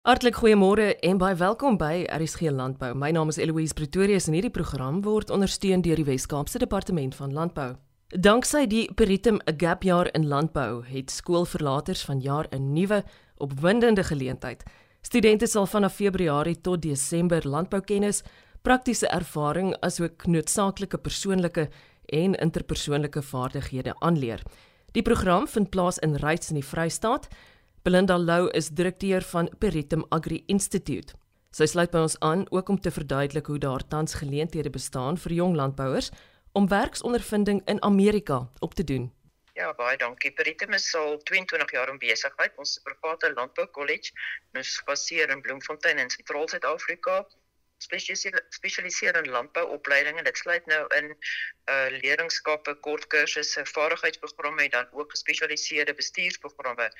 Hartlik goeiemôre en baie welkom by RSG Landbou. My naam is Eloise Pretorius en hierdie program word ondersteun deur die Wes-Kaapse Departement van Landbou. Danksy die Peritum Gap jaar in landbou het skoolverlaters vanjaar 'n nuwe opwindende geleentheid. Studente sal vanaf Februarie tot Desember landboukennis, praktiese ervaring asook noodsaaklike persoonlike en interpersoonlike vaardighede aanleer. Die program vind plaas in Ryds in die Vrystaat Belinda Lou is direkteur van Peritum Agri Institute. Sy sluit by ons aan ook om te verduidelik hoe daar tans geleenthede bestaan vir jong landbouers om werksondervinding in Amerika op te doen. Ja, baie dankie. Peritum is al 22 jaar in besigheid. Ons private landbou kollege is gebaseer in Bloemfontein in Sentraal Suid-Afrika spesialiseer in landbouopleidinge. Dit sluit nou in uh leerlingskappe, kort kursusse, vaardigheidsprogramme en dan ook gespesialiseerde bestuursprogramme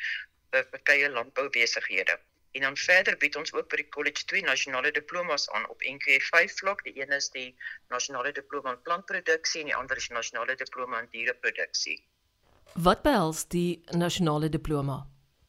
verskeie landboubesighede. En dan verder bied ons ook by die college twee nasionale diplomas aan op NQ5 vlak. Die een is die nasionale diploma in plantproduksie en die ander is die nasionale diploma in diereproduksie. Wat behels die nasionale diploma?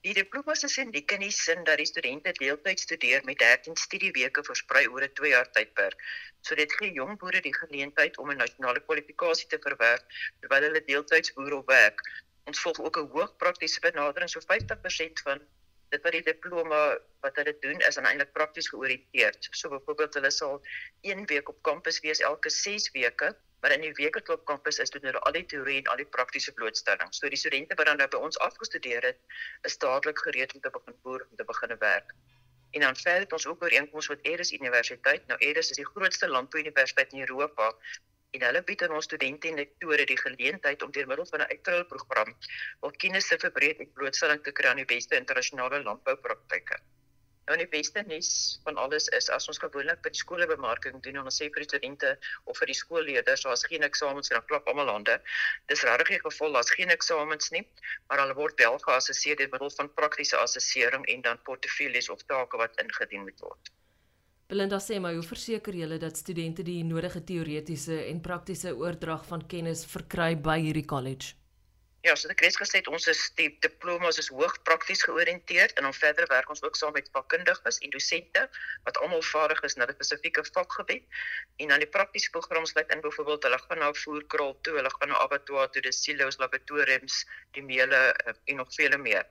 Die diploma is uniek in die sin dat die studente deeltyds studeer met 13 studieweke versprei oor 'n 2 jaar tydperk. So dit gee jong boere die geleentheid om 'n nasionale kwalifikasie te verwerf terwyl hulle deeltyds boer op werk. Ons volg ook 'n hoog praktiese benadering so 50% van dit wat die diploma wat hulle doen is eintlik prakties georiënteerd. So byvoorbeeld hulle sal 1 week op kampus wees elke 6 weke Maar in die weke tot kampus is doen hulle al die teorie en al die praktiese blootstelling. So die studente wat dan nou by ons afgestudeer het, is dadelik gereed om te begin boer om te begin werk. En dan verder het ons ook ooreenkomste met Eres Universiteit. Nou Eres is die grootste landbouuniversiteit in Europa en hulle bied aan ons studente en lektore die geleentheid om deur middel van 'n uitruilprogram wil kennis te verbreek en blootstelling te kry aan die beste internasionale landboupraktyke. Nou die beste nuus van alles is as ons gewoonlik by die skole bemarking doen en ons sê vir die studente of vir die skoolleerders daar's geen eksamens en dan klap almal hande. Dis regtig die geval daar's geen eksamens nie, maar hulle word wel geassesseer deur middel van praktiese assessering en dan portefeuilles of take wat ingedien moet word. Belinda sê my, hoe verseker julle dat studente die nodige teoretiese en praktiese oordrag van kennis verkry by hierdie college? Ja, so ek het gesê ons is die diplomas is hoogs prakties georiënteerd en dan verder werk ons ook saam met vakkundiges en dosente wat almal vaardig is in 'n spesifieke vakgebied. En dan die praktiese program sluit in byvoorbeeld hulle gaan na voerkraal toe, hulle gaan na abattoir toe, die silo's, laboratoriums, die meule eh, en nog vele meer.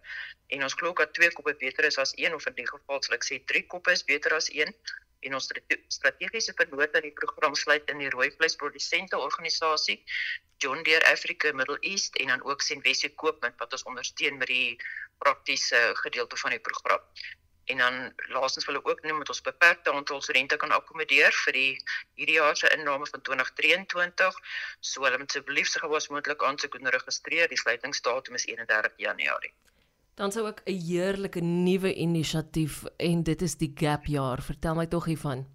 En ons glo dat twee koppe beter is as een of in die geval sal ek sê drie koppe is beter as een en ons strategiese vennote in die program sluit in die rooi vleisprodusente organisasie John Deere Africa Middle East en dan ook Senwesi Koopman wat ons ondersteun met die praktiese gedeelte van die program. En dan laastens wil ek ook noem dat ons beperkte aantal studente kan akkommodeer vir die hierdie jaar se inname van 2023. So hulle moet asseblief se gewas moontlik aansoek doen registreer. Die sluitingsdatum is 31 Januarie. Dan sou ook 'n heerlike nuwe inisiatief en dit is die Gap jaar. Vertel my tog hiervan.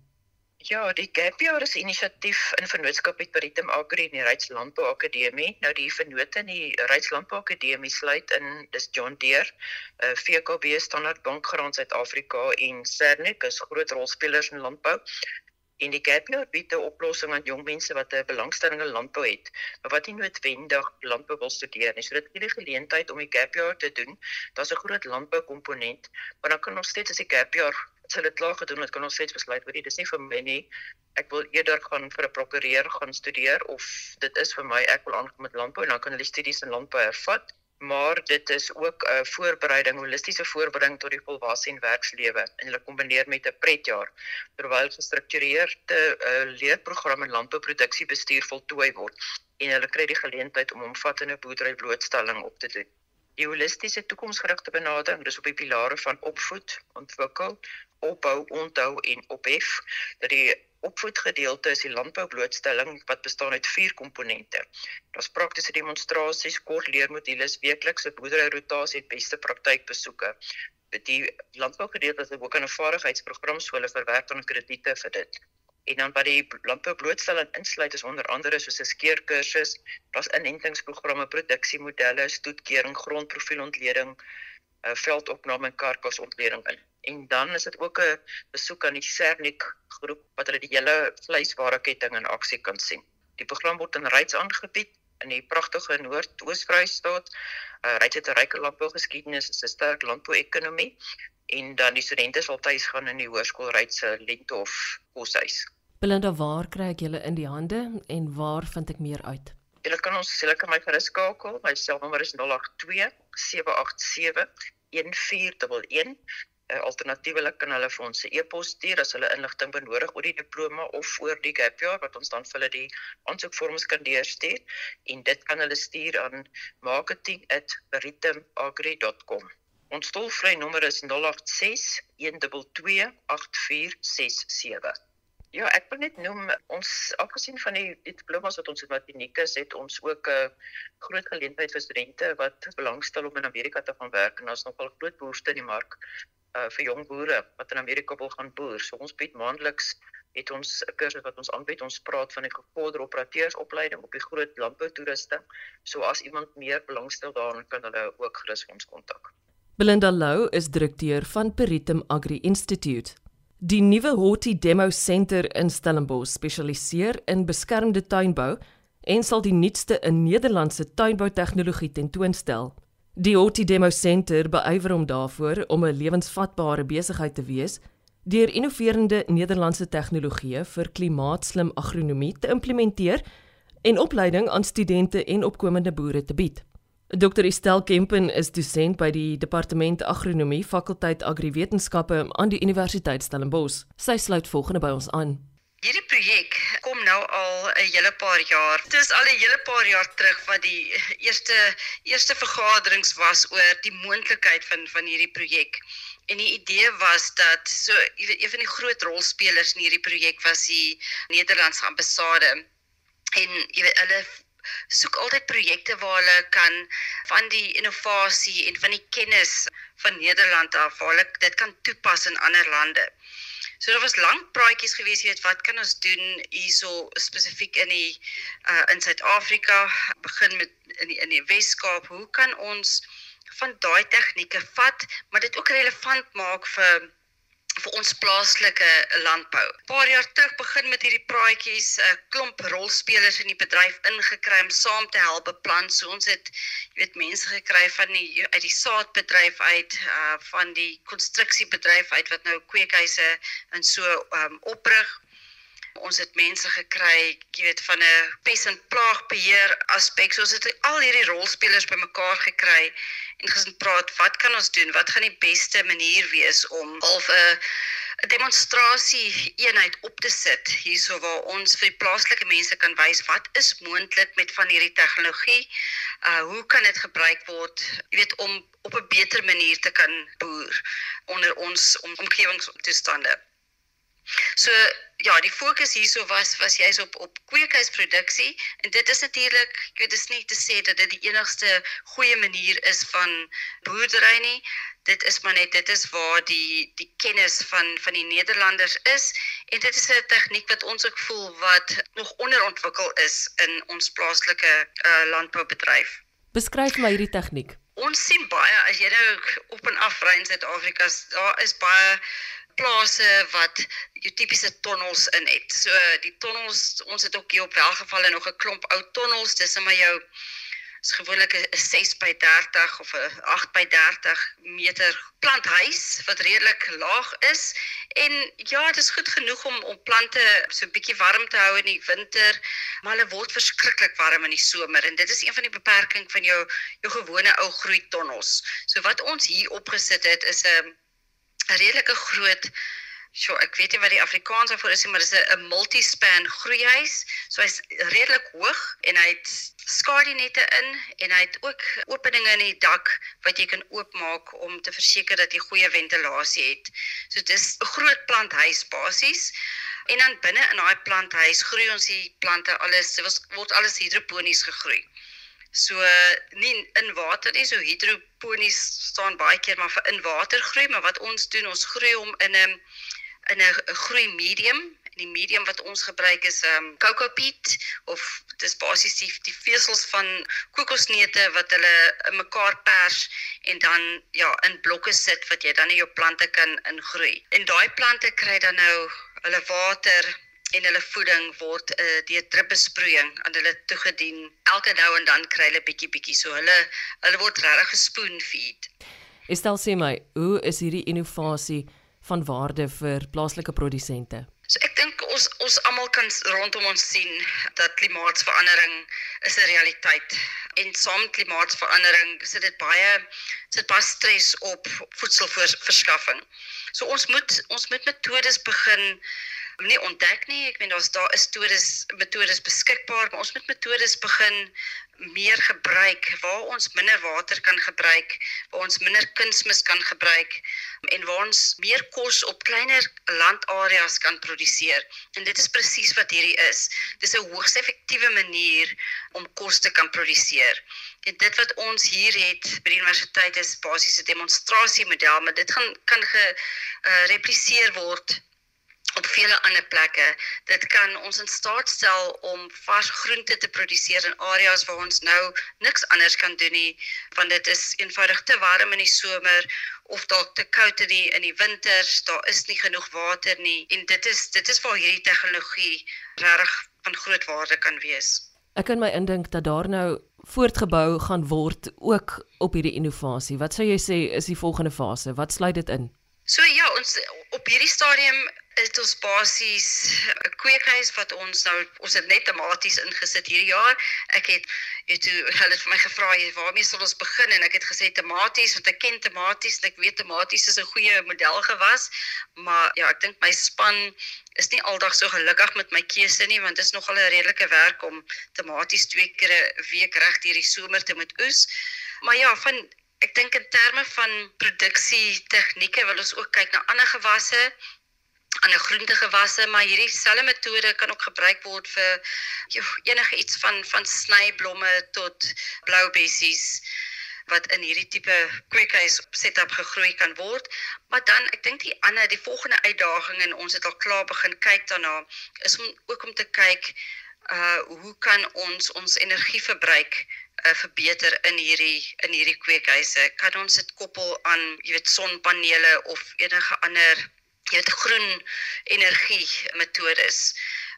Ja, die Gap jaar is 'n inisiatief in vennootskap met Peritum Agri en die Ryds Landbou Akademie. Nou die vennote in die Ryds Landbou Akademie sluit in dis John Deere, uh, eh, VKB Standard Bank Graan Suid-Afrika en Cernic is groot rolspelers in landbou. En die Gap Year bied 'n oplossing aan jong mense wat 'n belangstelling in landbou het, maar wat nie noodwendig landbou wil studeer nie. So dit gee die geleentheid om die Gap Year te doen. Daar's 'n groot landbou komponent, maar dan kan nog steeds as die Gap Year sal dit klaar gedoen het, kan ons steeds besluit weet jy, dis nie vir my nie. Ek wil eerder gaan vir 'n prokureur gaan studeer of dit is vir my ek wil aangaan met landbou en dan kan hulle studies in landbou hervat maar dit is ook 'n uh, voorbereiding, holistiese voorbereiding tot die volwasse en werkslewe. En hulle kombineer met 'n pretjaar. Terwyl gestruktureerde uh, leerprogramme in landbouproduksiebestuur voltooi word. En hulle kry die geleentheid om omvattende boerdery blootstelling op te doen. Die holistiese toekomsgerigte benadering is op die pilare van opvoed, ontwikkel, opbou, onthou en ophef dat die opvoedgedeelte is die landboublootstelling wat bestaan uit vier komponente. Daar's praktiese demonstrasies, kort leermodules, weeklikse boerderyrotasie en beste praktykbesoeke. Die landbougedeelte is ook 'n vaardigheidsprogram so hulle verwerk dan krediete vir dit. En dan wat die landboublootstelling insluit is onder andere soos 'n skeerkursus, daar's inentingsprogramme, produksiemodelle, stoetkering, grondprofielontleding, uh, veldopname en karkasontleding in en dan is dit ook 'n besoek aan die Cernic groep wat hulle die hele vleiswareketting in aksie kan sien. Die program word in Ryds aangebied in die pragtige Noord-Oos-Vrystaat. Uh, Ryds het 'n ryk landbougeskiedenis, 'n sterk landbouekonomie en dan die studente sal tuis gaan in die hoërskool Ryds se Lenthof koshuis. Belinda, waar kry ek julle in die hande en waar vind ek meer uit? Julle kan ons julle kan my gerus skakel. My selfnommer is 082 787 1411. Alternatiefelik kan hulle vir ons 'n e-pos stuur as hulle inligting benodig oor die diploma of oor die gap year wat ons dan vir hulle die aansoekvorms kan deurstuur en dit kan hulle stuur aan marketing@rhythmagri.com. Ons tolvrye nommer is 086 122 8467. Ja, ek wil net noem ons afgesien van die diplomas wat ons het wat uniek is, het ons ook 'n groot geleentheid vir studente wat belangstel om in Amerika te gaan werk en ons nogal groot behoefte in die mark uh, vir jong boere wat in Amerika wil gaan boer. So ons bied maandeliks het ons 'n kursus wat ons aanbied. Ons praat van 'n gevorderde operateursopleiding op die groot landboutoeriste. So as iemand meer belangstel daarin kan hulle ook gerus ons kontak. Belinda Lou is direkteur van Peritum Agri Institute. Die nuwe Horti Demo Center in Stellenbosch spesialiseer in beskermde tuinbou en sal die nuutste in Nederlandse tuinbou tegnologie tentoonstel. Die Horti Demo Center beywer om daarvoor om 'n lewensvatbare besigheid te wees deur innoverende Nederlandse tegnologieë vir klimaatslim agronomie te implementeer en opleiding aan studente en opkomende boere te bied. Dr. Estel Kempen is dosent by die Departement Agronomie, Fakulteit Agriwetenskappe aan die Universiteit Stellenbosch. Sy sluit volgende by ons aan. Hierdie projek nou al 'n hele paar jaar. Dit is al 'n hele paar jaar terug wat die eerste eerste vergaderings was oor die moontlikheid van van hierdie projek. En die idee was dat so een van die groot rolspelers in hierdie projek was die Nederlandse ambassade. En jy weet hulle soek altyd projekte waar hulle kan van die innovasie en van die kennis van Nederland af waar hulle dit kan toepas in ander lande. So daar was lank praatjies gewees weet wat kan ons doen hierso spesifiek in die uh, in Suid-Afrika? Begin met in die in die Wes-Kaap. Hoe kan ons van daai tegnieke vat maar dit ook relevant maak vir vir ons plaaslike landbou. 'n Paar jaar terug begin met hierdie praatjies, 'n uh, klomp rolspelers in die bedryf ingekry om saam te help beplan. So ons het jy weet mense gekry van die uit die saadbedryf uit, uh van die konstruksiebedryf uit wat nou kweekhuise en so um oprig. Ons het mense gekry, jy weet van 'n pes en plaagbeheer aspek. So ons het al hierdie rolspelers bymekaar gekry en gesin praat, wat kan ons doen? Wat gaan die beste manier wees om half 'n 'n demonstrasie eenheid op te sit hierso waar ons vir die plaaslike mense kan wys wat is moontlik met van hierdie tegnologie. Uh hoe kan dit gebruik word, jy weet om op 'n beter manier te kan boer onder ons om, omgewingstoestande. So ja, die fokus hierso was was jy's op op kweekhuisproduksie en dit is natuurlik, ek weet dit is nie te sê dat dit die enigste goeie manier is van boerdery nie. Dit is maar net dit is waar die die kennis van van die Nederlanders is en dit is 'n tegniek wat ons ook voel wat nog onderontwikkel is in ons plaaslike uh, landboubedryf. Beskryf my hierdie tegniek. Ons sien baie as jy nou op en af ry in Suid-Afrika, daar is baie plase wat jou tipiese tonnels in het. So die tonnels, ons het ook hier op welgevalle nog 'n klomp ou tonnels, dis net maar jou is gewoonlik 'n 6 by 30 of 'n 8 by 30 meter planthuis wat redelik laag is en ja, dit is goed genoeg om om plante so 'n bietjie warm te hou in die winter, maar hulle word verskriklik warm in die somer en dit is een van die beperkings van jou jou gewone ou groei tonnels. So wat ons hier opgesit het is 'n 'n redelike groot so ek weet nie wat die Afrikaans daarvoor is nie, maar dis 'n multi-span groeihuis. So hy's redelik hoog en hy het skadinette in en hy het ook openinge in die dak wat jy kan oopmaak om te verseker dat jy goeie ventilasie het. So dis 'n groot planthuis basies. En dan binne in daai planthuis groei ons die plante alles word alles hidroponies gegroei. So nie in water nie, so hidroponies staan baie keer maar vir in water groei, maar wat ons doen, ons groei hom in 'n in 'n groei medium. En die medium wat ons gebruik is um cocoa peat of dis basies die, die vesels van kokosneute wat hulle in mekaar pers en dan ja in blokke sit wat jy dan in jou plante kan ingroei. En daai plante kry dan nou hulle water en hulle voeding word uh, deur drupbesproeiing aan hulle toegedien. Elke nou en dan kry hulle bietjie bietjie so hulle hulle word regtig gespoon feed. Estel sê my, hoe is hierdie innovasie van waarde vir plaaslike produsente? So ek dink ons ons almal kan rondom ons sien dat klimaatsverandering is 'n realiteit en saam klimaatsverandering sit dit baie sit baie stres op voedselverskaffing. So ons moet ons moet metodes begin nie ontdek nie. Ek meen daar's daar is metodes metodes beskikbaar, maar ons moet metodes begin meer gebruik waar ons minder water kan gebruik, waar ons minder kunsmis kan gebruik en waar ons meer kos op kleiner landareas kan produseer. En dit is presies wat hierdie is. Dis 'n hoogs effektiewe manier om kos te kan produseer. En dit wat ons hier het by die universiteit is basies 'n demonstrasiemodel, maar dit gaan kan gerepliseer uh, word op vele ander plekke. Dit kan ons in staat stel om vars groente te produseer in areas waar ons nou niks anders kan doen nie, want dit is eenvoudig te warm in die somer of dalk te koud in die in die winters. Daar is nie genoeg water nie en dit is dit is waar hierdie tegnologie regtig van groot waarde kan wees. Ek kan my indink dat daar nou voortgebou gaan word ook op hierdie innovasie. Wat sou jy sê is die volgende fase? Wat sluit dit in? So ja, ons op hierdie stadium is ons basies 'n kweekhuis wat ons nou ons het net tematies ingesit hierdie jaar. Ek het jy toe hulle het vir my gevra waarmee sal ons begin en ek het gesê tematies want ek ken tematies en ek weet tematies is 'n goeie model gewas. Maar ja, ek dink my span is nie aldag so gelukkig met my keuse nie want dit is nogal 'n redelike werk om tematies twee keer 'n week reg hierdie somer te moet oes. Maar ja, van ek dink in terme van produksie tegnieke wil ons ook kyk na ander gewasse ander groentegewasse, maar hierdie selfe metode kan ook gebruik word vir jo, enige iets van van snyblomme tot blou bessies wat in hierdie tipe kweekhuis setup gegroei kan word. Maar dan ek dink die ander die volgende uitdaging en ons het al klaar begin kyk daarna is om ook om te kyk uh hoe kan ons ons energieverbruik uh, verbeter in hierdie in hierdie kweekhuise? Kan ons dit koppel aan jy weet sonpanele of enige ander jy het groen energie metodes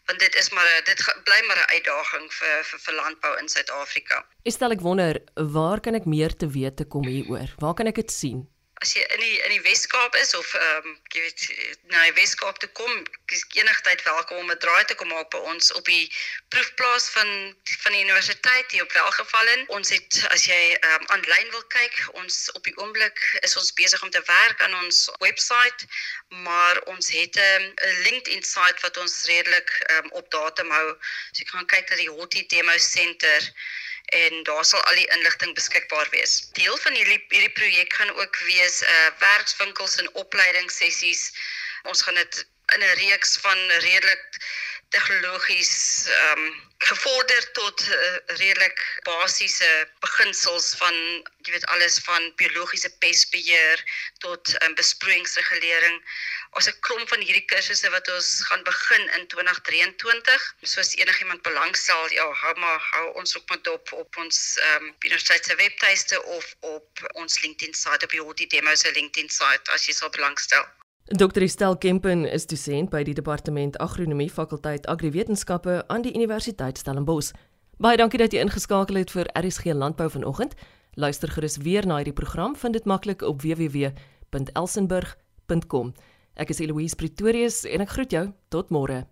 want dit is maar dit bly maar 'n uitdaging vir vir vir landbou in Suid-Afrika. Ek stel ek wonder waar kan ek meer te weet te kom hieroor? Waar kan ek dit sien? As jy in die in die Weskaap is of ehm um, jy weet na die Weskaap toe kom, is enigtyd welkom om 'n draai te kom maak by ons op die proefplaas van van die universiteit hier op Welgevallen. Ons het as jy ehm um, aanlyn wil kyk, ons op die oomblik is ons besig om te werk aan ons webwerf, maar ons het 'n um, LinkedIn site wat ons redelik ehm um, op datum hou. So jy kan kyk na die Hottie Demo Center en daar sal al die inligting beskikbaar wees. Deel van hierdie hierdie projek gaan ook wees 'n uh, eh, werkswinkels en opleidingssessies. Ons gaan dit in 'n reeks van redelik tegnologies ehm um, gevorder tot uh, redelik basiese beginsels van jy weet alles van biologiese pestbeheer tot um, besproeiingsregulering. Ons 'n klomp van hierdie kursusse wat ons gaan begin in 2023. Soos enigiemand belangstel, ja, hou maar hou ons op met dop op ons ehm um, universiteit se webtuiste of op ons LinkedIn site op die Hoti Demo se LinkedIn site as jy sou belangstel. Dr. Estel Kempen is dosent by die Departement Agronomie Fakulteit Agriwetenskappe aan die Universiteit Stellenbosch. Baie dankie dat jy ingeskakel het vir RSG Landbou vanoggend. Luister gerus weer na hierdie program, vind dit maklik op www.elsenburg.com. Ek is Eloise Pretorius en ek groet jou tot môre.